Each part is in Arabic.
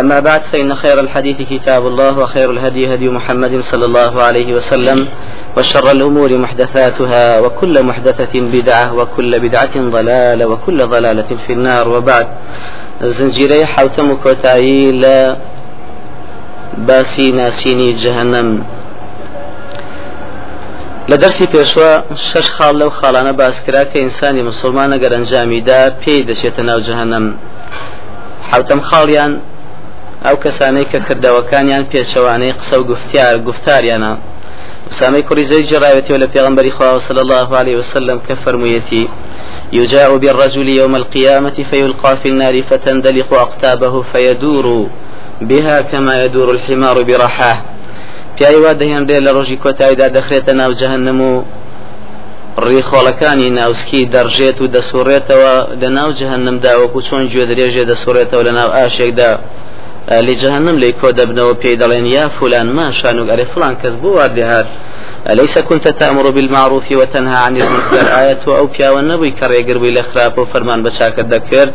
أما بعد فإن خير الحديث كتاب الله وخير الهدي هدي محمد صلى الله عليه وسلم وشر الأمور محدثاتها وكل محدثة بدعة وكل بدعة ضلالة وكل ضلالة في النار. وبعد زنجيري حوتم كوتاي لا باسي ناسيني جهنم. لە دەرسی شەش خاڵ لەو خاڵانە باسکرا کە ئینسانی مسلمان ئەگەر ئەنجامیدا پێی دەچێتە حوتەم خاڵیان ئەو کەسانەی کە کردەوەکانیان پێچەوانەی قسە و گفتار گفتاریانە. سامي كوري زي جرايتي ولا في خواه صلى الله عليه وسلم كفرميتي يجاء بالرجل يوم القيامة فيلقى في النار فتندلق أقتابه فيدور بها كما يدور الحمار برحاه أي واد هين لروجي كوتا إذا دخلت ناو جهنم ڕێخۆڵەکانی ناوسکی دەڕژێت و دەسوڕێتەوە لە ناو جهنم داوەکو چۆن گوێ درێژێ دەسوڕێتەوە لە ناو ئاشێکدا. لە جهنم لی کۆ دەبنەوە پێی دەڵێن یا فلان ما شانوك؟ ئەرێ فلان بۆ واردهات أليس كنت تأمر بالمعروف وتنهى عن المنكر. آية أو بيا والنبي كريقر بلا خراب وفرمان بشاك الدكر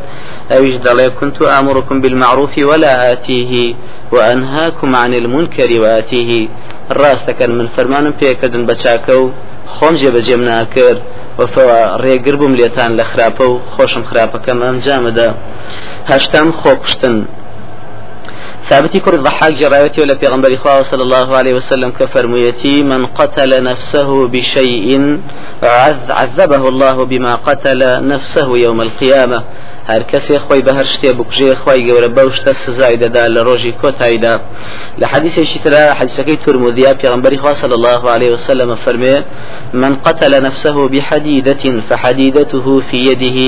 أويش دلي كنت آمركم بالمعروف ولا آتيه وأنهاكم عن المنكر وآتيه. الرأس كان من فرمان بيكدن بشاكو خۆم جێبەجێم ناکرد ڕێگر بووم لێتان لە خراپە و خۆشم خراپەکەم ئەم جامەدا هەشتام خۆکشتن ثابتي كر الضحاك جرايتي ولا في خواه صلى الله عليه وسلم كفرميتي من قتل نفسه بشيء عذبه الله بما قتل نفسه يوم القيامة هر کەسێ خۆی بە هەر شتێ بکوژێ خی گەورە بەو شتە سزای دەدا لە ڕۆژی کۆتاییدا. لە حەدیثێکی ترا حديثەکەی ترمذیا پێغمبەری خوا صلى الله عليه وسلم فرمي من قتل نفسه بحديدة فحديدته في يده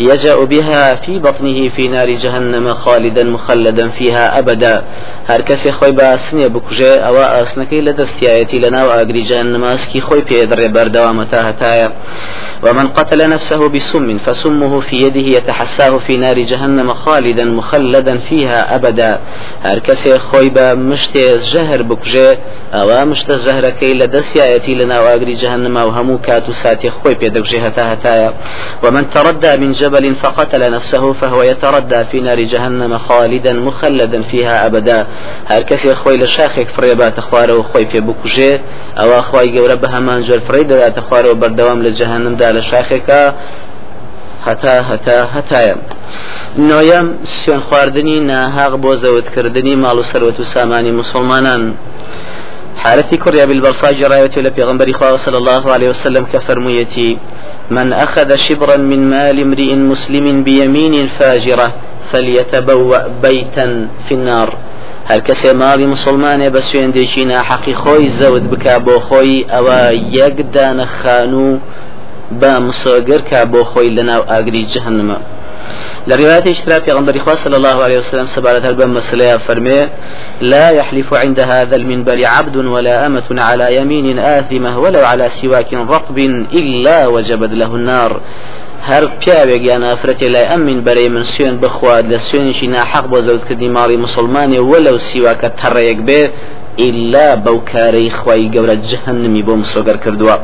يجأ بها في بطنه في نار جهنم خالدا مخلدا فيها أبدا. هر کەسێ خۆی بە ئاسنێ بکوژێ ئەوە ئاسنەکەی لە دەستایەتی لە ناو ئاگری جهنم ئاسکی خۆی پێدڕێ بەردەوامە تا هەتایە. ومن قتل نفسه بسم فسمه في يده يتحسن يحساه في نار جهنم خالدا مخلدا فيها أبدا. هر کسی خوی مشت زهر بکجه أو مشت زهر لدس آیتی لنا واغری جهنم أو همو كاتو ساتي خوي بيدكجه هتا ومن تردى من جبل فقتل نفسه فهو يتردى في نار جهنم خالدا مخلدا فيها أبدا. هر کسی خوی لشاخك فريبات خواره خوي بكجه أو خوي گەورە بە هەمان جۆر فرەی دەداتە خوارەوە بەردەوام لە جەهنم دا لە شاخێکە هەتا هەتا هەتایە نۆیەم سوێن خواردنی ناهاق بۆ زەوتکردنی ماڵ و سەروەت و سامانی مسلمانان. حالتي كريا بالبرصاء جراية لبيغنبري خواه صلى الله عليه وسلم كفرميتي من أخذ شبرا من مال امرئ مسلم بيمين فاجرة فليتبوأ بيتا في النار. هەر کەسێ ماڵی مسلمانێ بە سوێندێکی ناحەقی خۆی زەوت بک بۆ خۆی ئەوە یەک دانە خانوو با مسۆگەر کا بۆ خۆی لەناو ئاگری جهنمە لە رواية اشترى في غنبر صلى الله عليه وسلم سبارة البن مسلية فرمي لا يحلف عند هذا المنبر عبد ولا أمة على يمين آثمة ولو على سواك رطب إلا وجبت له النار. هەر پیاوێک یان ئافرەتێ لای ئەم من بەرەی من سوێن بخواد لە سوێنشی ناحەق بۆ زەوتکردنی ماڵی مسلمانێ وەلو سیواکە تەڕەیەک بێ إلا بوكاري خواي قورة جهنمي بوم سوغر كردوا.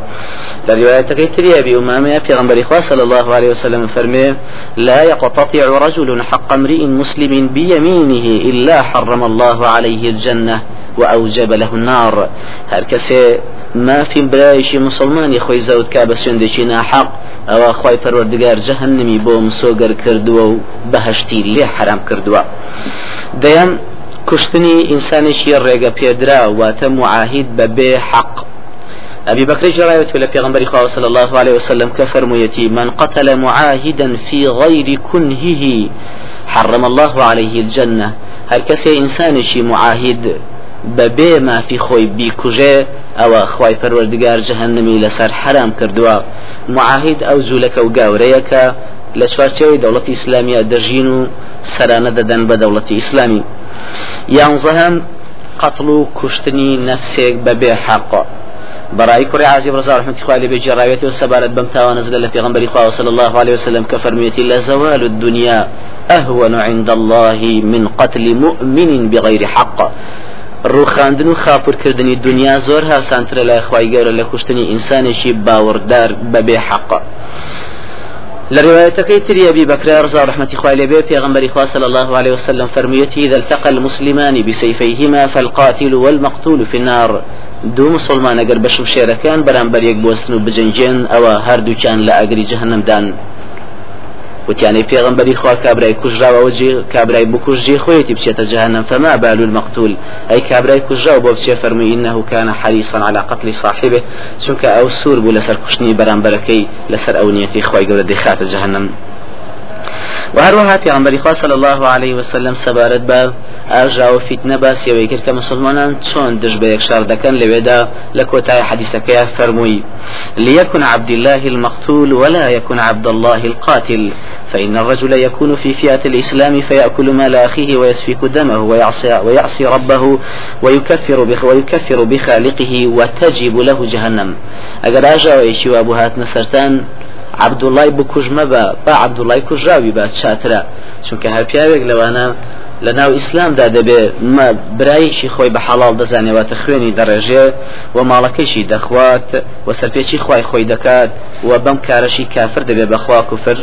لرواية تري أبي أمامة في غنبري صلى الله عليه وسلم فرمي لا يقتطع رجل حق امرئ مسلم بيمينه إلا حرم الله عليه الجنة وأوجب له النار. هركسي ما في برايش مسلمان يخوي زود كاب سندشي حق أو أخوي پروردگار جهنمي بوم سوغر كردوا بهشتي لي حرام كردوا ديان کوشتنی ئینسانێکی ڕێگە پێدرا واتە معاهید بە بێ حق أبي بكر جراية ولا في غنبري صلى الله عليه وسلم كفرميتي من قتل معاهدا في غير كنهه حرم الله عليه الجنة. هل كسي إنسان شي معاهد ببێ مافی خۆی بیکوژێ ئەوە خی پەروەردگار جەهنمی لەسەر حرام کردووە. معاهید ئەو جوولەکە و گاورەیە کە لە چوارچەوەی دەوڵەتی ئیسلامیە دەژین و سەرانە دەدەن بە دەوڵەتی ئیسلامی. یانزەهم قتل و کوشتنی نەفسێک بەبێ حەق. براي كري عازب رضا رحمة الله عليه بجراويته وسبارت بمتا نزل في غنبري صلى الله عليه وسلم كفرميتي لا زوال الدنيا أهون عند الله من قتل مؤمن بغير حق. ڕوخاندن و خاپورکردنی دنیا زۆر هاسانترە لای خی گەورە لە کوشتنی ئینسانێکی باوەڕدار بەبێ حەق. لە روايتكي تري أبي بكر رضا رحمة خوالي بي في غنبري صلى الله عليه وسلم فرميته إذا التقى المسلمان بسيفيهما فالقاتل والمقتول في النار. دو مسلمان اگر بشم شێرەکان بەرامبەر یەک بۆستن و بجنجێن ئەوە هەردووچان لە ئەگری جەهنمدان وتیانی پێغمبەری خوا کابرای کوژراوەوە کابرای بکوژی خۆیەتی بچێتە جهنم فما بال المقتول أي كابرای کوژراو بۆ فەرمووی إنه كان حريصا على قتل صاحبه چونکە ئەو سوور بوو لەسەر کوشتنی بەرامبەرەکەی لەسەر ئەو نیەتی خۆی گەورە دەخاتە جهنم وهروها پیامبری خوا صلی الله عليه وسلم سبارت با ئاژا و فیتنە باسیەوەی کرد کە مسلمانان چۆن دش بە یەکشار دەکەن لەوێدا لە کۆتای حەدیسەکەی فەرمووی ليكن عبد الله المقتول ولا يكن عبد الله القاتل فإن الرجل يكون في فئة الإسلام فيأكل مال أخيه ويسفك دمه ويعصي, ويعصي ربه ويكفر بخ ويكفر بخالقه وتجب له جهنم. أجر أجا ويشي وأبوهات نسرتان عبدوڵای بکوژمە بە با عبدوڵای کوژراوی با چاترە چونکە هەر پیاوێک لەوانە لە ناو ئیسلامدا دەبێ برایشی خۆی بە حەڵال دەزانێواتە خوێنی دەڕێژێ و ماڵەکەیشی دەخوات و سەرپێکی خی خۆی دەکات و بەم کارەشی کافر دەبێ بەخوا کوفر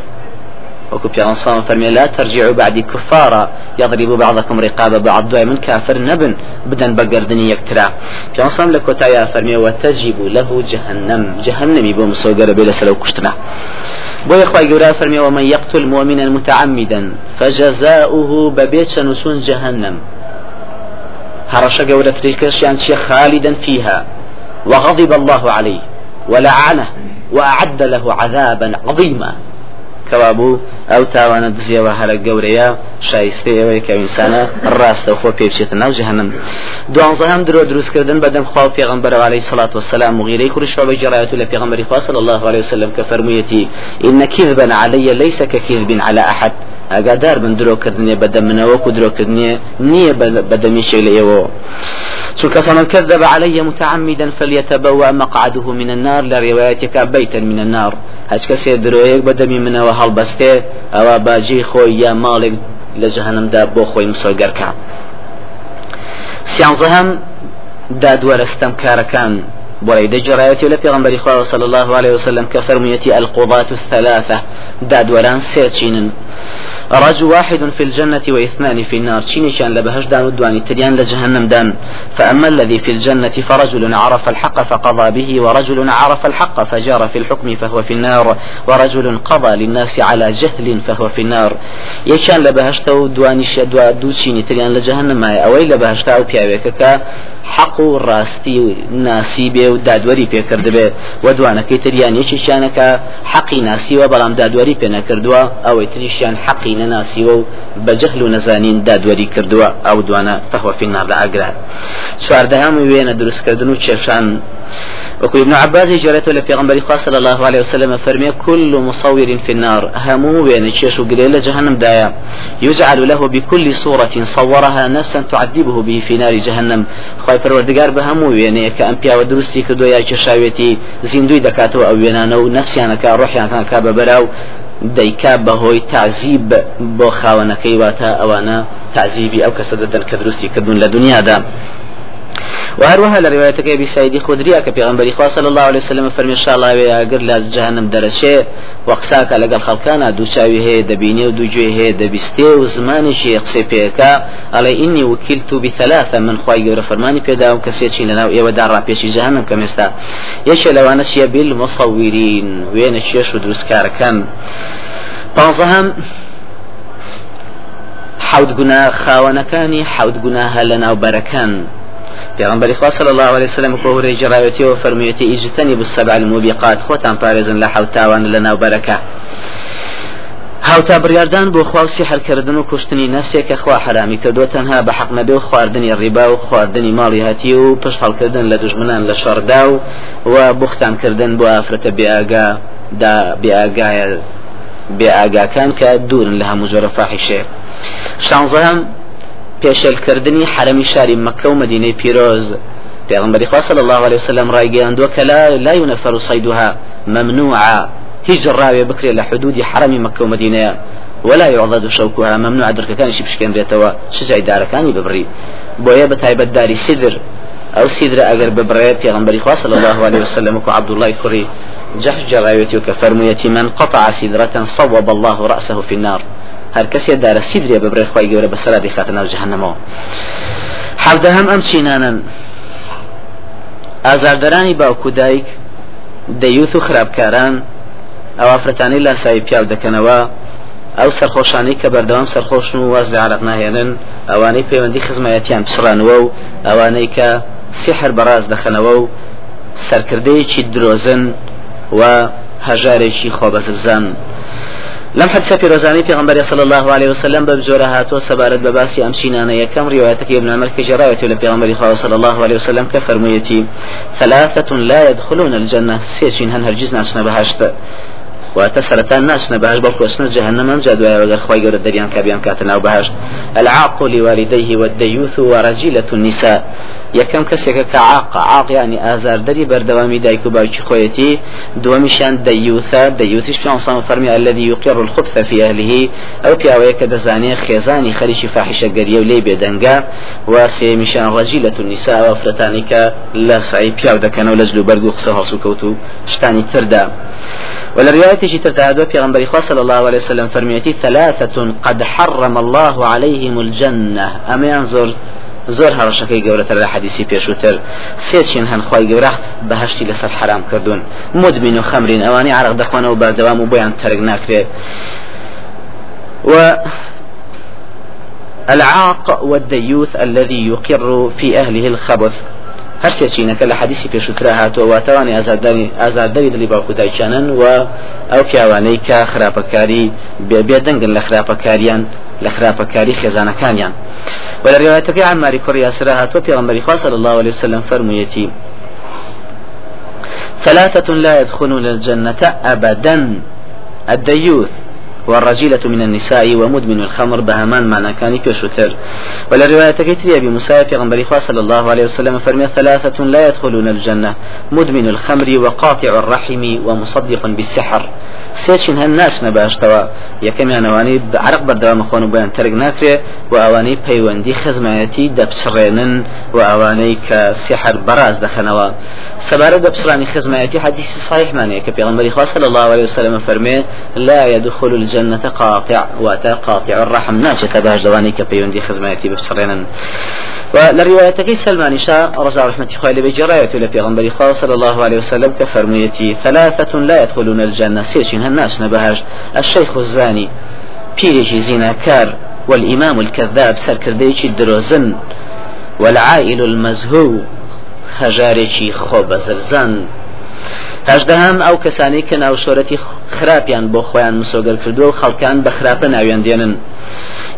وكو بيغنصان فرمي لا ترجعوا بعد كفارا يضرب بعضكم رقاب بعض دواء من كافر نبن بدن بقردني يكترا بيغنصان لكو تايا فرمي وتجب له جهنم. جهنم يبو مسوقر بلا سلو كشتنا. بو يخوى قورا فرمي ومن يقتل مؤمنا متعمدا فجزاؤه ببيت نسون جهنم. هرش قولة تريكش يعني خالدا فيها وغضب الله عليه ولعنه وأعد له عذابا عظيما. کەوا بوو ئەو تاوانە دزیەوە هەرە گەورەیە شایسته ئەوەی کە ئینسانە ڕاستە خۆ پێ بچێتە ناو جەهنم. دوانزەهم درۆ دروستکردن بەدەم خوا پێغمبەر عليه الصلاة والسلام مغيري كل شعب جرایت لە پێغمبەری خوا صلى الله عليه وسلم کە فەرموویەتی إن كذبا علي ليس ككذب على أحد. ئاگادار بن درۆکردنێ بەدەم منەوەکو درۆکردنیە نییە بەدەمیشێ لە ئێوە چونکە فمن كذب علي متعمدا فليتبوأ مقعده من النار لروايتك بيتا من النار. هەچ کەسێ درۆیەک بەدەمی منەوە هەڵبەستێ ئەوە باجی خۆی یا ماڵێک لە جەهنمدا بۆ خۆی مسۆگەرکە سیانزەهم دادوەرەستەم کارەکان بۆی دەجڕایەتی لە پێغمبەری خوا صلى الله عليه وسلم کە فەرموویەتی القضاة الثلاثة. دادوەران سێچینن رجل واحد في الجنة واثنان في النار. شيني كان لبهش دان ودواني تريان لجهنم دان. فأما الذي في الجنة فرجل عرف الحق فقضى به ورجل عرف الحق فجار في الحكم فهو في النار ورجل قضى للناس على جهل فهو في النار. يكان لبهشت ودواني شدوا دوشيني تريان لجهنم ما أوي لبهشت أو بياويكك حق و ڕاستی و ناسی بێ و دادوەری پێکرد بێ و دوانەکەی تریان. یەکیشانەکە حەقی ناسیوە بەڵام دادوەری پێ نەکردووە. ئەوەی تریشیان حەقی نەناسیوە و بە جەهل و نەزانین دادوەری کردووە ئەو دوانە فەهوەفی نار لە ئاگران چواردەهام وێنە دروستکردن و کێشان وكو ابن عباس جريت في غنبري صلى الله عليه وسلم فرمي كل مصور في النار همو بين تشيش وقليل جهنم دايا يجعل له بكل صورة صورها نفسا تعذبه به في نار جهنم خواهي پروردگار بهمو بين كأنبيا ودرستي كدو يا كشاويتي زندوي دكاتو أو ينانو نفسيانك روحيانك كابا براو دەیکا بەهۆی تعزیب بۆ خاوەنەکەی واتە ئەوانە تعزیبی ئەو کەسە دەدەن کە دروستی کردوون لە دنیادا. وهروها لروايتك أبي سعيد خدري كبيغمبري خواه صلى الله عليه وسلم فرمي إن شاء الله ويأقر لأز جهنم درشي وقساك لقى الخلقانا دو شاوي هي دبيني ودو جوي هي دبستي وزماني شي يقصي بيكا. علي إني وكلت بثلاثة من خواهي قول فرماني بيدا وكسيتشي لنا إيوا دار رابيشي جهنم كمستا. يشي لو أنا شي بالمصورين وين شيش ودروس كاركان بانزهم حوت گونا خاونەکانی حوت گوناها لە ناوبەرەکان پیغمبر خدا صلی الله علیه وسلم جراوتی و فرمیتی اجتنی بالسبع الموبقات خوتان پارێزن لە حوتاوان لە ناو بەرەکە هاوتا بڕاردان بۆ خوا سیحرکردن و کوشتنی نفسێک کە خوا حرامی کردو تەنها بە حەق نەبێ و خواردنی ڕیبا و خواردنی ماڵی هاتی و پشت هەڵکردن لە دژمنان لە شەڕدا و و بوختانکردن بۆ ئافرەتە بێئاگا دا بێئاگایە بێئاگاکان کە دوورن لە هەموو جۆرە فاحیشێ شانزەهم پێشێلکردنی حرەمی شاری مەکە و مدینەی پیرۆز. پیغمبر خوا صلى الله عليه وسلم رايقان دو كلا لا ينفر صيدها ممنوعا هجر راوي بكري لحدود حرم مكة ومدينة ولا يعضد شوكها ممنوع درك كان شي بشكين ريتوا شجع دار كان ببري بويا بتايبت داري سدر أو سدر اگر ببري پیغمبر خوا صلى الله عليه وسلم كو عبد الله كري جحش جرايتي وكفرميتي من قطع سدرة صوب الله رأسه في النار. هر کسی دار سیدری ببره خواهی گوره بسرا دی خاتنا جهنمو حەڵدە هەم ئەم چینانن. ئازاردەرانی باوکو دایک دەیوت و خراپکاران ئەو ئافرەتانی لاسایی پیاو دەکەنەوە. ئەو سەرخۆشانی کە بەردەوام سەرخۆشن و وەزی عرق ناهێنن ئەوانەی پەیوەندی خزمەتیان پسڕانەوە و ئەوانەی کە سحر بەڕاز دەخەنەوە و سەرکردەیەکی درۆزن و هەژارێکی خۆبەزرزان لم حدث في رزاني في غنبري صلى الله عليه وسلم ببزورة هاتو سبارت بباسي أمشينا يكم روايتك ابن عمر كجراية لبي غنبري صلى الله عليه وسلم كفرميتي ثلاثة لا يدخلون الجنة سيشين هن هرجز ناسنا بهاشت وتسرتان ناس نبهاش بوكو اسنس جهنم جاد وغير خوي غير دريان كابيان كاتنا وبهاش العاق لوالديه والديوث ورجيلة النساء. یەکەم کەسێکە کە عاق عاق ینی ئازاردەری بەردەوامی دایک و باوکی خۆیەتی دووەمیشیان دەیوثە دەیوتیش پیانسان فەرمی الذي يقر الخبث في أهله ئەو پیاوەیە کە دەزانێت خێزانی خەریکی فاحشە گەریە و لێ بێدەنگا و سێمیشان ڕەجیلة النساء و فرەتانی کە لە سای پیاو دەکەنەوە لە جلو بەرگ و قسە هەڵسو کەوت و شتانی تردا. ولرواية شتر تعدوا في غنبري صلى الله عليه وسلم فرميتي ثلاثة قد حرم الله عليهم الجنة. أما ينظر زۆر هەڕەشەکەی گەورەتر لە حەدیسی پێشووتر. سێچین هەنخوای گەورە بەهشتی لەسەر حرام کردوون. مدمین و خەمرین ئەوانی عرق دەخوانەوە بەردەوام و بۆیان تەرگ ناکرێت و العاق والديوث الذي يقر في أهله الخبث. هەر سێچینەکە لە حەدیسی پێشووترا هاتووە واتەوانی ئازادانی ئازاداری دلی باوکو دایکانن و ئەو پیاوانەی کە خراپەکاری بێ دەنگن لە خراپەکاریان لە خراپەکاری خێزانەکانیان ولا روايتك عن ماري كوريا سراها وفي غنبري صلى الله عليه وسلم فرميتي ثلاثة لا يدخلون الجنة أبدا. الديوث. والرجيلة من النساء ومدمن الخمر بهمان معنى كان كشتر ولا رواية كتري أبي موسى في غنبري صلى الله عليه وسلم فرمي ثلاثة لا يدخلون الجنة مدمن الخمر وقاطع الرحم ومصدق بالسحر. هەن ناچنە باشتەوە یەکەمیان ئەوانەی عرق بەردەوام خۆن و بۆیان تەرگ ناکرێ و ئەوانەی پەیوەندی خزمایەتی دەپسڕێنن و ئەوانەی کە سحر بەراز دەخەنەوە سەبارە دەپسڕانی خزمایەتی حدیثی صحیحمانەیە کە پێغمبەری خوا صلی الله عليه وسلم فەرمێ لا يدخل الجنة قاطع واتا قاطع الرحم. باش دەوانەی کە پەیوەندی خزمایەتی بپسڕێنن ولروايتك سلمان شاء رضا رحمة خوالي بجراية لبيغنبري خواه صلى الله عليه وسلم كفرميتي ثلاثة لا يدخلون الجنة. سيشين هالناس نبهاش الشيخ الزاني بيريشي زيناكار والإمام الكذاب سركرديشي الدروزن والعائل المزهو خجارێکی خۆ بەزرزان هەژدەهام ئەو کەسانی کە ناوشۆرەتی خراپیان بۆ خۆیان مسۆگەر کردو و خەڵکان بە خراپە ناویان دێنن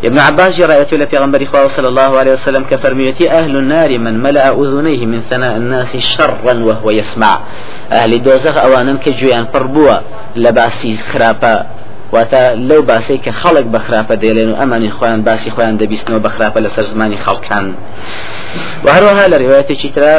ابن عباس جرأت في پیغمبر خواه صلى الله عليه وسلم كفرميتي أهل النار من ملأ أذنيه من ثناء الناس شرا وهو يسمع. أهل دوزخ أوانا كجويان فربوا لباسي خرابا واتە لەو باسی کە خەڵک بە خراپە دێڵێن و ئەمانی خۆیان باسی خۆیان دەبیستنەوە بە خراپە لەسەر زمانی خەڵکان. و هەروەها لە ڕێوایەتێکی ترە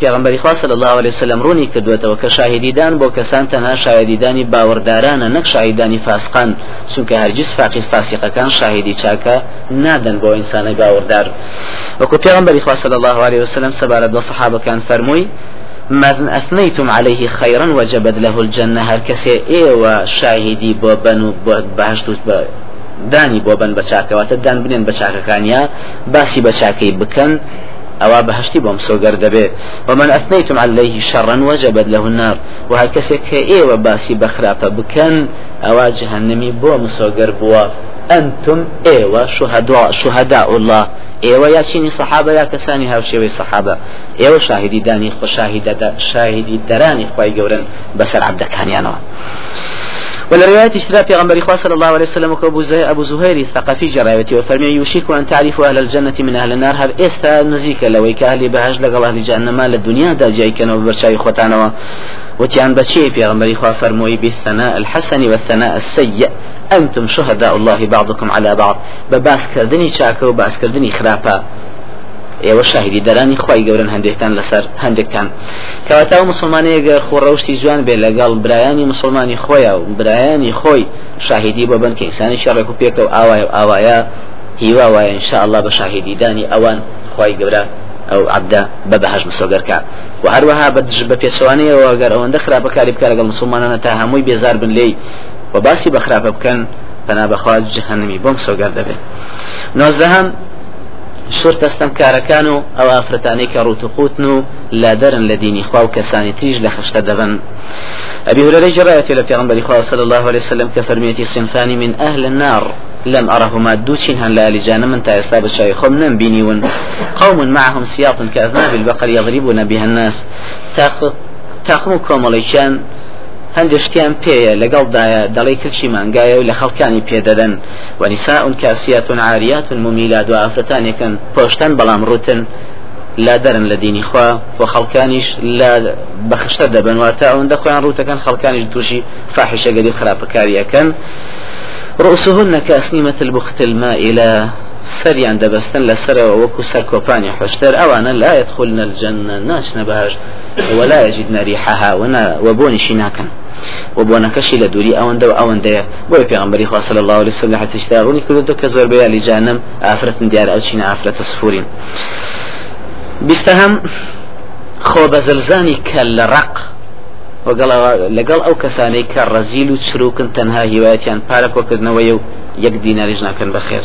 پێغمبەری خوا صلی الله عليه وسلم ڕوونی کردوێتەوە کە شاهدیدان بۆ کەسان تەنها شاهدیدانی باوەڕدارانە نەک شاهدانی فاسقان چونکە هەرگیز فاقی فاسقەکان شاهدی چاکە نادەن بۆ ئینسانی باوەڕدار. وەکو پێغمبەری خوا صلی الله عليه وسلم سەبارەت بە صحابەکان فەرمووی من أثنيتم عليه خيرا وجبت له الجنة. هر كسي إيوة شاهدي بوبن بهشت دانی بۆ بن بەچاکەواتە دان بنێن بەچاکەکانیا باسی بەچاکەی بکەن ئەوا بەهشتی بۆم سۆگەر دەبێ ومن ئەثنیتم عليه شەڕەن وەجەبت له النار. و هەر کەسێک کە ئێوە باسی بەخراپە بکەن ئەوا جهنمی بۆ مسۆگەر بووە ئەنتم ئێوە شوهداء الله. ئێوە یاچینی سەحابە یا کەسانی هاوشێوەی سەحابە ئێوە شاهدی دانی خۆ شاهدی دەرانی خی گەورن بەسەر عبدەکانیانەوە ولرواية اشتراء في غنبري صلى الله عليه وسلم وكأبو أبو زهير الثقفي جرايتي وفرمي يوشك أن تعرفوا أهل الجنة من أهل النار هل إستا نزيك لو كأهل بهج لقل أهل جهنم للدنيا دا جاي كانوا ببرشاي خوتانا وتيان بشي في غنبري فرموي بالثناء الحسن والثناء السيء أنتم شهداء الله بعضكم على بعض. بباس كردني شاكا وباس كردني خرافا ئێوە شاهدی دەرانی خی گەورن هەندێکتان لەسەر هەندێکتان. کەواتاو مسلمانەیەگە خۆڕەشتی جوان بێ لەگەڵ برایانی مسلمانی خۆیە و برایانی خۆی شاهدی بۆ بن کە ئینسانی شەڕێک و پێکە و ئاوای و ئاوایە هیوا وایە انشاءله بە شاهدی دانی ئەوان خی گەورە ئەو عبدا بە بەهش مسۆگەرکە. و هەروەها بە دژ بە پێچوانەیەوە گەر ئەوەندە خراپەکاری بکە لەگەڵ مسلمانانە تا هەمووی بێزار بن لێی و باسی بە خراپە بکەن پنا بەخواز جهنمی بۆم سۆگەر دەبێت نۆزدەهام شورت دەستم کارەکان و ئەو ئافرەتانەی کە ڕوتقوتن و لادەرن لە دینی خوا و کەسانی تریش لە خشتە دەبن. إلى پیغمبر خواه صلى الله عليه وسلم كفرميتي صنفان من أهل النار لم أرهما دوتشين هن لا لجانا من تأسلاب الشاي خمنا بينيون قوم معهم سياط كأذناب البقر يضربون بها الناس. تاخم كوموليشان هەندێک شتیان پێیە لەگەڵدایە دەڵی کلچی مانگایە و لە خەڵکانی پێدەدەن. وەنیسا اون کاسیاتون عاریات ممیلاد و ئافرەتانێکن پۆشتن بەڵام ڕوتن لا دەرن لە دینی خوا و خەڵکانیش بەخشتە دەبن. واتە ئەوەندە خۆیان ڕوتەکەن خەڵکانیش تووشی فاحشەگەری خراپەکاریەکەن. رؤوسهن كأسنمة البخت المائلة سريان دەبەستن لەسەرەوە وەکو سەر کۆپانی حشتر ئەوانە لا يدخلن الجنة ناچنە بەهاش ولا يجدن ريحها وبونشي ناكن و بۆنەکەشی لە دووری ئەوەندە و ئەوەندەیە. بۆی پێغمبەری خوا صلی الله عليه وسلم حتیشتا ڕوونی کردو کە زۆر بەیە لی جانم ئافرەتن دیار ئەو چینە ئافرەتە سفورین. بیستەهەم خۆ بەزلزانی کە لە ڕق لەگەڵ ئەو کەسانەی کە ڕەزیل و چروکن تەنها هیوایەتیان پارە کۆکردنەوەی و یەک دیناریش بەخێر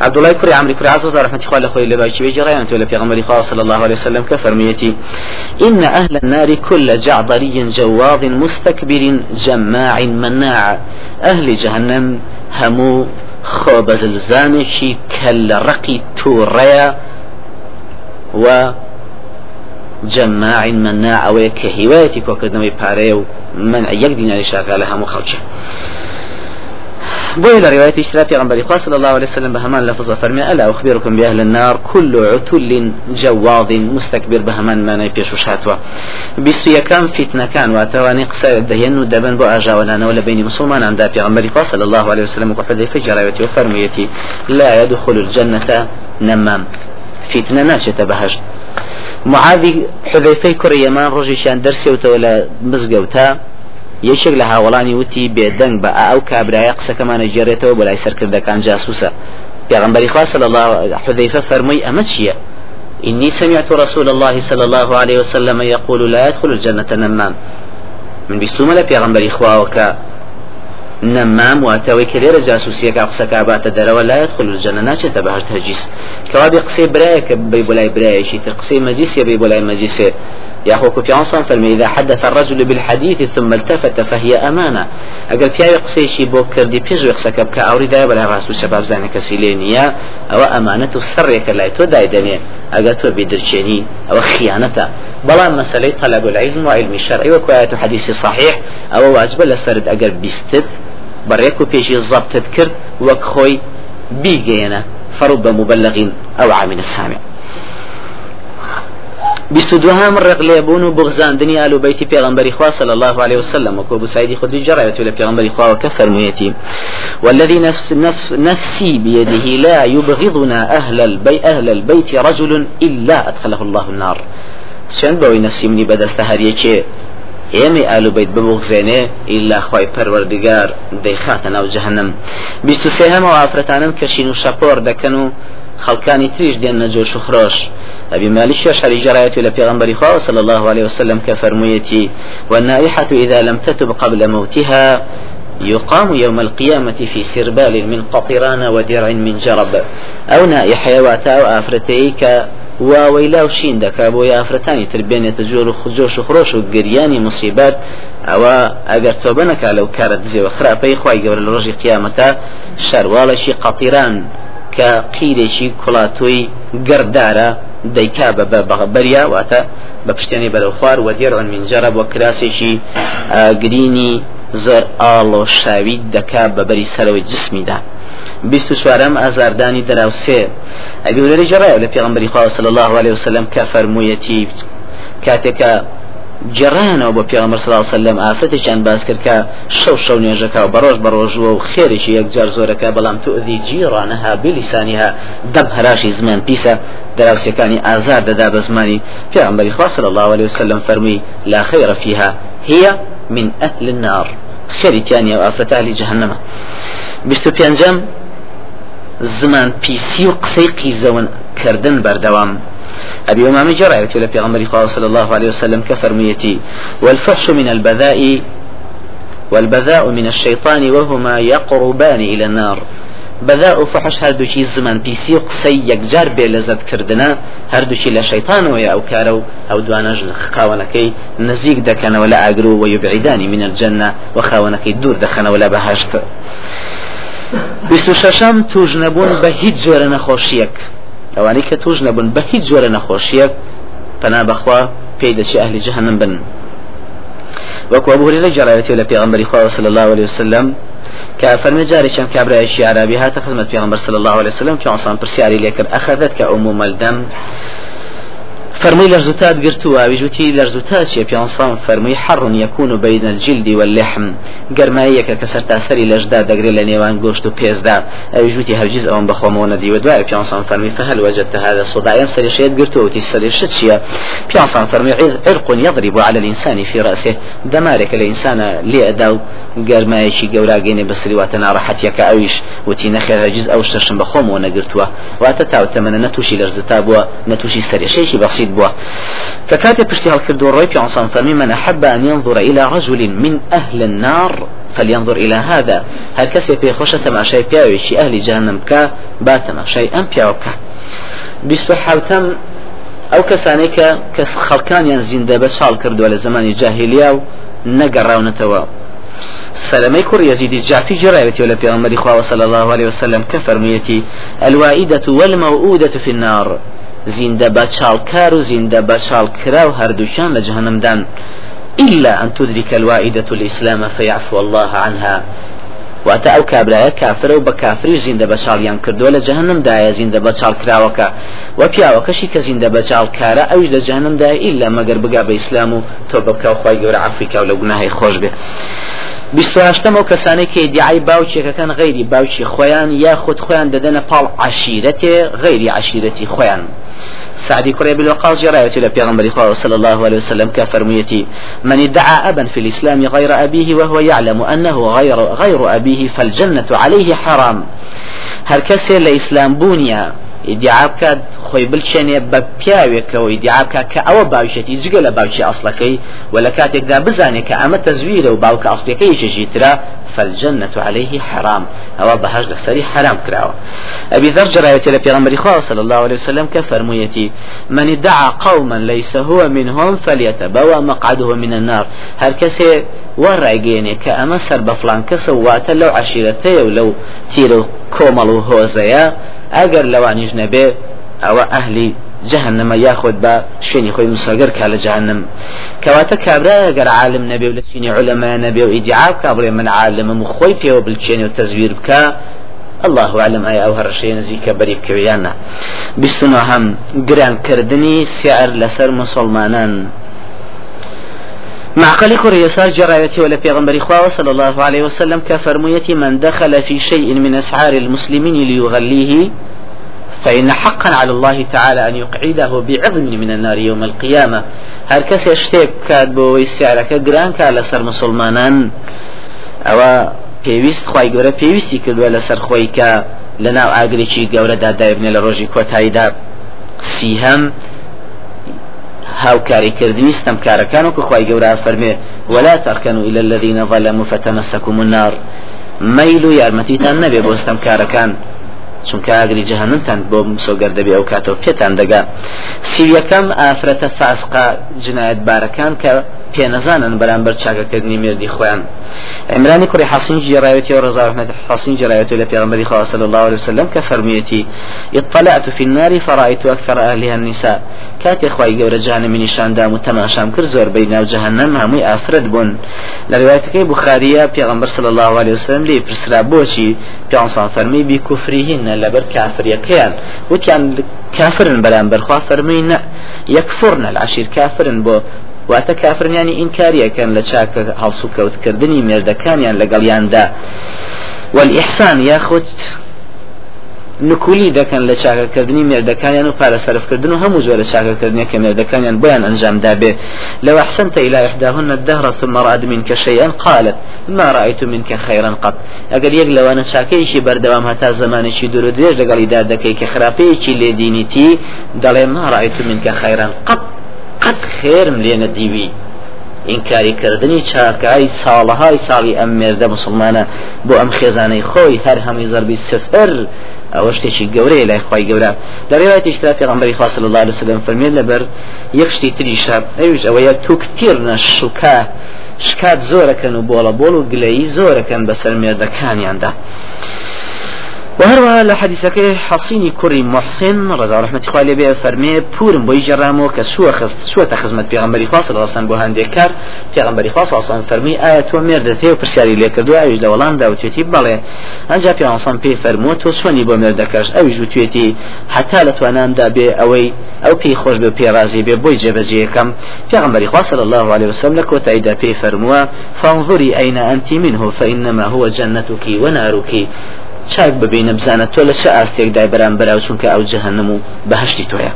عبد الله كري عمرو كري عزوز الله عليه خوي لبايشي بيجي ريان تولى في غمر صلى الله عليه وسلم كفرميتي. إن أهل النار كل جعضري جواظ مستكبر جماع مناع. أهل جهنم همو بەزلزانێکی کە لە ڕقی تووڕەیە و جماع مناع ئەوەیە کە هیوایەتی کۆکردنەوەی پارەیە و من یەک دیناری شاکا لە هەموو خەڵکی بوي رواية اشتراك پیغمبر صلى الله عليه وسلم بهمان لفظ فرمي ألا أخبركم بأهل النار كل عتل جواظ مستكبر بهمان ما نيبيش وشاتوا بيستو يكام فتنة كان واتواني قصة دهين ودبن بو أجاولانا ولا بين مسلمان عند پیغمبر صلى الله عليه وسلم وحذيفة جرايتي وفرميتي لا يدخل الجنة نمام. فتنة ناشطة بهشت معاذی حذيفي كري يمان ڕۆژێکیان دەرسێوتەوە لە مزگەوتا یەکێک لە هاوڵانی وتی بێدەنگ بە ئەو کابرایە قسەکەمانە جێڕێتەوە بۆ لای سەرکردەکان جاسوسە پێغمبەری خوا صلى الله حذيفة فرمي أما چییە؟ إني سمعت رسول الله صلى الله عليه وسلم يقول لا يدخل الجنة نمام. من بيسوم لا پیغمبر إخواوك نمام واتەوەی کە لێرە جاسوسیەکە قسەکە باتە لا يدخل الجنة. ناچێتە بەهشت هەرگیز کەوا قسەی برایەکە بی بۆ لای برایەکی تر. قسەی ياخو في عنصر فرمي إذا حدث الرجل بالحديث ثم التفت فهي أمانة. أقل في آية قصيشي بو كردي بيج ويقسك بك أوري دايا بلا رأس شباب زاني كسيلينيا. أو أمانة سر يكلا تو داي دنيا. أقل تو بدرشيني أو خيانة بلا مسألة طلب العلم وعلم الشرع. وكواية حديث صحيح. أو واجب لسرد أقل بيستد بريكو بيجي الضبط تذكر. وكخوي بيجينا. فرب مبلغ أو عامل السامع. بیست و دوهم ڕق لێبوون و بغزاندنی ئالو بەیتی پێغمبەری خوا صلى الله عليه وسلم وكو بسعيد خدي جرأت إلى پیغمبر خوا وكفرميتي والذي نفس نف نفسي بيده لا يبغضنا أهل البيت أهل البيت رجل إلا أدخله الله النار. چەند بەوەی نفسی منی بەدەستە هەریەکێ ئێمە ئالوبیت ببغزێنێ ئللا خی پەروەردگار دەیخاتە ناو جەهنم بیست و سێهەمەوە ئافرەتانم کەشین و شەپۆر دەکەن و خەڵکانی تریش دێن نەجۆش و خرۆش. أبي مالك شري جراية إلى پیغمبر خواه صلى الله عليه وسلم كفرميتي والنائحة إذا لم تتب قبل موتها يقام يوم القيامة في سربال من قطران ودرع من جرب. أو نائحة واتا أو أفرتيك واوەی لاو شین دەکا بۆ یافرەتانی تربێنێتە جۆر و خجۆش و خۆش و گریانی مصیبات ئەوە ئەگەر تۆ بنەکا لەو کارە دزێەوە خراپەی خی لە کە قیرێکی کوڵاتۆی گەردارە دەیکا بە بەغبەریا واتە بە پشتێنی بەرەو خوار و دیێڕۆن منجەرە بۆ کراسێکی گرینی زۆر ئاڵۆ شاوی دەکا بە بەری سەرەوەی جسمیدا. بیست و چوارەم ئازاردانی دەراوسێ. ئەبی ولەری جەڕای لە پێغمبەری خوا صلی الله عليه وسلم کە فەرموویەتی کاتێکە جێڕانەوە صلی الله عليه وسلم ئافرەتێکیان باس کرد کە شەو شەو نوێژەکە و بەڕۆژ بەڕۆژوە و خێرێکی یەکجار زۆرەکە بەڵام تؤذی جیرانەها بلیسانیها دەم هەراشی زمان پیسە دراوسەکانی ئازار دەدا بە زمانی. پێغمبەری خوا صلی الله عليه وسلم فەرمووی لا خير فيها هي من أهل النار. خەریتیانی و ئافرەت ئالی جهنمە بیست و پێنجەم زمان پیسی و قسەی قیزەون کردن بەردەوام أبي أمامي جرى ولا في غمر صلى الله عليه وسلم كفرميتي والفحش من البذاء والبذاء من الشيطان وهما يقربان إلى النار. بەذا و فحش هەردووکی زمان پیسی و قسەی یەکجار بێ لەزت کردنە هەردووکی لە شەیتانەوەی ئەو کارە و ئەو دوانەژ خاوەنەکەی نزیک دەکەنەوە لە ئاگرو و یبعیدانی منە الجنە و خاوەنەکەی دوور دەخەنەوە لە بەهشت بیست و شەشەم توش نەبوون بە هیچ جۆرە نەخۆشیەک ئەوانەی کە توش نەبوون بە هیچ جۆرە نەخۆشیەک پنا بەخوا پێی دەچی ئەهلی جەهنم بن. وەکو أبو هريرة جرى لە پێغمبەری خوا صلى الله عليه وسلم كافرمي جاري كم كابرايشي عربي هات خدمة في صلى الله عليه وسلم في عصام برسياري ليكر أخذتك أم الدم فرمي لرزوتات قرتوا بجوتي لرزوتات شي بيانصان فرمي حر يكون بين الجلد واللحم. قرمايك كسر تاثري لجدا دقري لنيوان قوشت وبيزدا. بجوتي هرجز أون بخومون دي ودواء بيانصان فرمي فهل وجدت هذا صداع؟ يمسري شيء قرتوا وتي سري شتشيا بيانصان فرمي عرق يضرب على الإنسان في رأسه. دمارك الإنسان لأداو قرمايشي قوراقيني بسري واتنا راحتيك أويش. وتي نخير أو شتشن بخومون قرتوا. واتتاو تمنى نتوشي لرزتابوا. نتوشي سري شيء بسيط بوا فكاتي بشتي هالكردو الروي في عنصان فمي من أحب أن ينظر إلى رجل من أهل النار فلينظر إلى هذا. هل كسي في خوشة مع شيء بياوي أهل جهنم كا باتما شيء أم بياوكا بيستو حوتم ئەو کەسانێکە کە خەڵکانیان زیندە بە چاڵ کردووە لە زمانی جاهلیا و نەگەڕاونەتەوە سلمي كور يزيد الجعفي جرايتي و لە پێغەمبەر صلى الله عليه وسلم كفرميتي. الوائدة والموؤودة في النار. زیندە بە چاڵکار و زیندە بە چاڵکرا و هەردووشان لە جهنمدان إلا أن تدرك الوائدة الإسلام فيعفو الله عنها. واتە ئەو کابراایە کافرە و بە کافری زیندە بە چاڵیان کردووە لە جەهنم دایە زیندە بە چاڵ کراوەکە. و پیاوەکەشی کە زیندە بە چاڵ کارە ئەوش لە جەهنم دای ئیلا مەگەر بگا بە ئیسلام و تۆ بکە خی گەورە ئەفریقا و لە گوناهی خۆش بێ. بیستهشتم ئەو کەسانێک کە دیعای باوچێکەکان غیری باوچی خۆیان یا خود خۆیان دەدەنە پاڵ عشیرەتێ غیری عشیرەتی خۆیان. سعدي كري بالوقاص جراية إلى پیغمبر صلى الله عليه وسلم كفرميتي من ادعى أبا في الإسلام غير أبيه وهو يعلم أنه غير غير أبيه فالجنة عليه حرام. هر كسي لإسلام بونيا بکات خۆی بلچێنێ بە پیاوێکەوە بکات کە ئەوە باوشێتی جگە لە باوچی ئەسڵەکەی و لە کاتێکدا بزانێت کە ئەمە تەزویرە و حرام. أو بهاج لسري حرام كراوة أبي ذر لە پێغەمبەر خوا صلى الله عليه وسلم كفرميتي من ادعى قوما ليس هو منهم فليتبوأ مقعده من النار. هر كسي وەڕایگەێنێ کە ئەمە سەر بە فلان کەسە واتە لەو عشیرەتەیە و لەو تیر و کۆمەڵ و هۆزەیە ئەگەر لەوانیش نەبێ ئەوە ئەهلی جهنم ياخذ با شوێنی خۆی مساگەر کا جهنم کەواتە کابرا گەر عالم نەبێ و لە چینی علەما نەبێ و من عالمم و خۆی پێوە بلچێنێ و تەزویر بکە الله أعلم أي أو هرشي نزيك بريك كويانا. بسنا هم جران كردني سعر لسر مسلمانان. معقل كوري يسار جرايتي ولا في غنبري صلى الله عليه وسلم كفرميتي من دخل في شيء من أسعار المسلمين ليغليه فإن حقا على الله تعالى أن يقعده بعظم من النار يوم القيامة. هر يشتيك كاد بو السعر كجران كالا سر مسلمانان؟ أو پێویست خی گەورە پێویستی کردووە لەسەر خۆی کە لە ناو ئاگرێکی گەورە دادایبنێ لە ڕۆژی کۆتاییدا سیهەم هاوکاریکردنی ستەمکارەکان و خی گەورە فەرمێ ولا تركنوا إلى الذين ظلموا فتمسكم النار. مەیل و یارمەتیتان نەبێ بۆ ستەمکارەکان چونکە ئاگری جەهنمتان بۆ مسۆگەر دەبێ ئەو کاتەوە پێتان دەگا. سیویەکەم ئافرەتە فاسقا جنایەت بارەکان کە پێنەزانن بەرامبەر چاکەکردنی مردی خۆیان. عمرانی کوڕی حسین جرايتي ورضا أحمد حسين جرايتي لبيغمبر صلى الله عليه وسلم كفرميتي اطلعت في النار فرأيت أكثر أهلها النساء. كاتي خواي قورة جهنم من نشان دام وتماشام كر زور بين جهنم همي أفرد بون لروايتك بخارية بيغمبر صلى الله عليه وسلم لي برسرا بوشي بيعنصان فرمي بكفرهن لبر كافر يكيان وكان كافر بلان برخوا فرمي يكفرن العشير كافر بو واتە کافرنیانی ئینکاریەکەن لە چاکە هەڵسو کەوتکردنی مێردەکانیان لەگەڵیاندا والئحسان یاخود نکولی دەکەن لە چاکەکردنی مێردەکانیان و پارەسەرفکردن و هەموو زۆرە چاکەکردنی کە مێردەکانیان بۆیان ئەنجامدا بێ لو أحسنت إلى إحداهن الدهر ثم رأت منك شيئا قالت ما رأيت منك خيرا قط. أقل يق لو أنا شاكيشي بردوام هتا زمانشي دور دريج لقال إذا دكي كخرابيشي لدينتي دلي ما رأيت منك خيرا قط. قد خير لێنە دیوی. ئینکاریکردنی چاکای ساڵەهای ساڵی ئەم مێردە مسلمانە بۆ ئەم خێزانەی خۆی هەر هەمی زەربی سفر. ئەوە شتێکی گەورەیە لای خی گەورە. لە ڕێوایەتی اشترا پێغمبەری خاص الله عليه وسلم فەرمێت لەبەر یەک شتی تریشە ئەوش ئەوەیە توکتیرنە شوکە شکات زۆرەکەن و بۆڵە بۆڵ و گلەیی زۆرەکەن بەسەر مێردەکانیاندا. وهروها لحديثك حصيني كري محسن رضا رحمة خوالي بيه فرمي بورم بوي جرامو كسوة خست سوة تخزمت بيغمبري خاص الله صلى الله عليه كار بيغمبري خاص الله فرمي آية ومير ثيو برسياري ليك دو أيش دولان دا وتيتي بالي أنجا بي عنصان بي فرمو تو سوني بو مير دكرش أيش وتيتي حتى لتوانام دا بي أوي أو بي خوش بي بي رازي بي بوي جبجي كم بيغمبري خاص صلى الله عليه وسلم لك وتأيدا بي فرموا فانظري أين أنت منه فإنما هو جنتك ونارك. چاک ببینە بزانە تۆ لە چه ئاستێکدای بەرامبەر چونکە ئەو جەهنم و بەهشتی تۆیە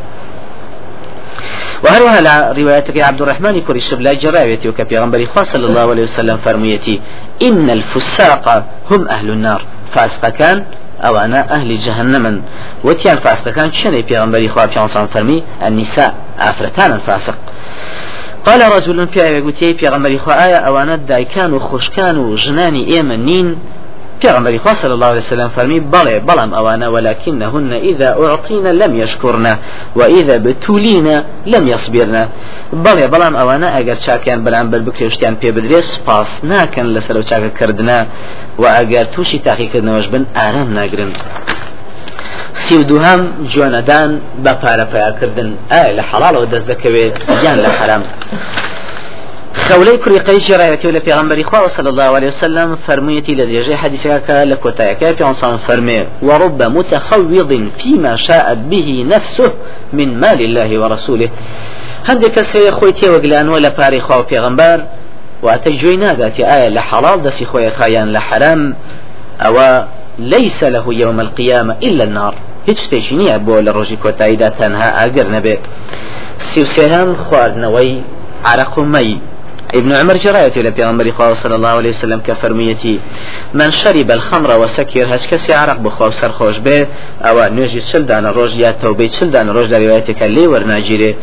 وهروها على روايتك عبد الرحمن كوري شبلا جراويتي وكبيغمبري صلى الله عليه وسلم فرميتي إن الفساق هم أهل النار. فاسق كان أو أنا أهل جهنم وتيان فاسق كان شنو بيغمبري خواه في فرمي النساء أفرتان الفاسق. قال رجل في يا بيغمبري خواه أو أنا دايكان وخشكان وجناني إيمنين پیغمبر خدا صلى الله عليه وسلم فرمي بلى بلم أوانا ولكنهن إذا أعطينا لم يشكرنا وإذا بتولينا لم يصبرنا بلى بلم أوانا أجر شاكيان بلان بالبكتي وشتيان بي بدري سباس ناكن لسلو شاكا كردنا وأجر توشي تاخي كردنا وجبن آرام ناقرن سی و دوهم جوانەدان بە پارەپیاکردن ئایا لە حەڵاڵەوە دەست دەکەوێت؟ یان لە حرام خولي كري قيش رايتي ولا في غنبري خواه صلى الله عليه وسلم فرميتي الذي يجي حديثك لكوتايك في عنصان فرمي ورب متخوض فيما شاءت به نفسه من مال الله ورسوله. هندك سي خويتي وقلان ولا باري خواه في غنبر واتجوي ناداتي آية لحلال دسي خويا خايان لحرام أو ليس له يوم القيامة إلا النار. هیچ شتێکی نییە بۆ لە ڕۆژی کۆتاییدا تەنها ئاگەر نەبێت. سیوسێهام خواردنەوەی عرق و مەی. ابن عمر جراية إلى پیغمبر خواه صلى الله عليه وسلم كفرميتي من شرب الخمر وسكر هش كسي عرق بخواه سر خوش به او نوجي چل دان روج يا توبه چل دان روج در روايتك اللي ورناجيره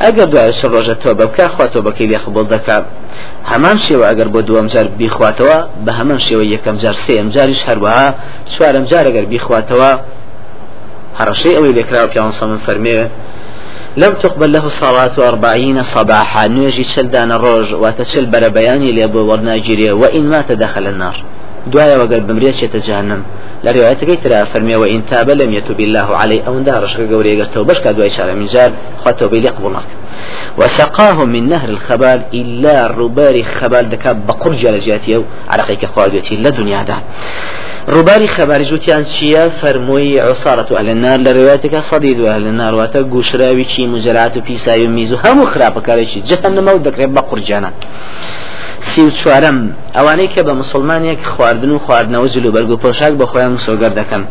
اگر دعای سر روج توبه بکا خواه توبه كي ليخبول دكا همان شێوە ئەگەر بۆ دووەم جار بیخواتەوە بە هەمان شێوە یەکەم جار سێم جاریش هەروەها چوارم جار ئەگەر بیخواتەوە هەڕەشەی ئەوەی لێکراوە پیاوەسە من فەرمێ لم تقبل له صلاة أربعين صباحا. نيجي شلدان الروج وتشل بربياني لأبو ورناجيريا وإن مات دخل النار. دعاء وقال بمريش يتجهنم لروايتك ترى فرمي وإن تاب لم يتوب الله عليه. أو دارش قوري قرتو. بش كادوا إشارة من جار. خطو بيلي قبولك وسقاه من نهر الخبال إلا ربار خبال دكاب بقر جالجاتي عرقيك خوابيتي لدنيا ده ڕووباری خەباری جوتیان چییە؟ فەرمووی عسارەت و ئەلنار لە ڕێواتەکە سەدید و لە نارواتە گوشراویی مجرات و پیسایی و میز و هەموو خراپەکارێکی جەهەنەمە و سی و چوارم. ئەوانەی کە بە مسلمانێک خواردن و خواردنەوە جلو بەرگ و پۆشاک بە خۆیان مسۆگەر دەکەن.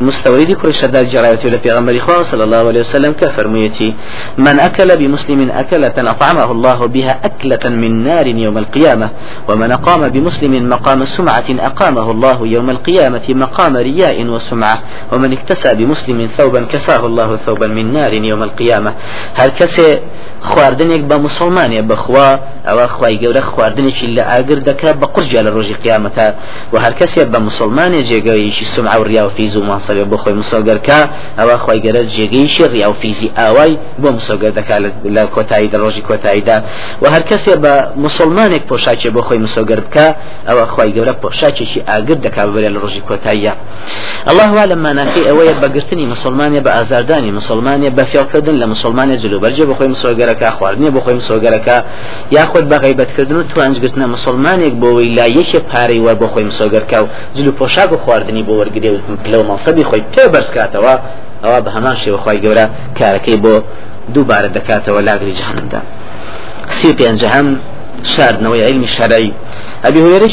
مستوریدی کوڕشەدا جراوەتی لە پێغەمبەری خوا صلى الله عليه وسلم كفرميتي من أكل بمسلم أكلة أطعمه الله بها أكلة من نار يوم القيامة ومن أقام بمسلم مقام سمعة أقامه الله يوم القيامة مقام رياء وسمعة ومن اكتسى بمسلم ثوبا كساه الله ثوبا من نار يوم القيامة هل كسي خواردنك بمسلمان بخوا أو أخواي قورة خواردنك إلا آقر دكا بقرجة للرجي قيامة وهل كسي بمسلمان جيقويش سمعة ورياء وفيز ومنصب بخوي مسوغر كا أو أخواي قورة جيقيش رياء وفيزي آواي بو مسوغر دكا لكوتاي دروجي كوتاي دا وهل كسي بمسلمانك بوشاكي بخوي مسوغر بكا أو أخواي قورة بوشاكي آقر دكا ببري للرجي كوتاي الله أعلم ما نافي أوي بقرتني مسلمانية بأزارداني مسلمانية بفيوكردن لمسلمانية جلو برجة بخوي مسوغر مسۆگەرەکە خواردنی بۆ خۆی مسۆگەرەکە یاخود بە غیبەتکردن و توانجگرتنە مسلمانێک بۆ ویلایەکێ پارەی وەر بۆ خۆی مسۆگەرکە و جلو پۆشاک و خواردنی بۆ وەرگێ و پلە و مەسەبی خۆی پێ بەرزکاتەوە ئەوە بە هەمان شێوە خۆی گەورە کارەکەی بۆ دووبارە دەکاتەوە لاگری جهنمدا سی پێنجەهەم شاردنەوەی علمی شەرعی ئەبی هورێرە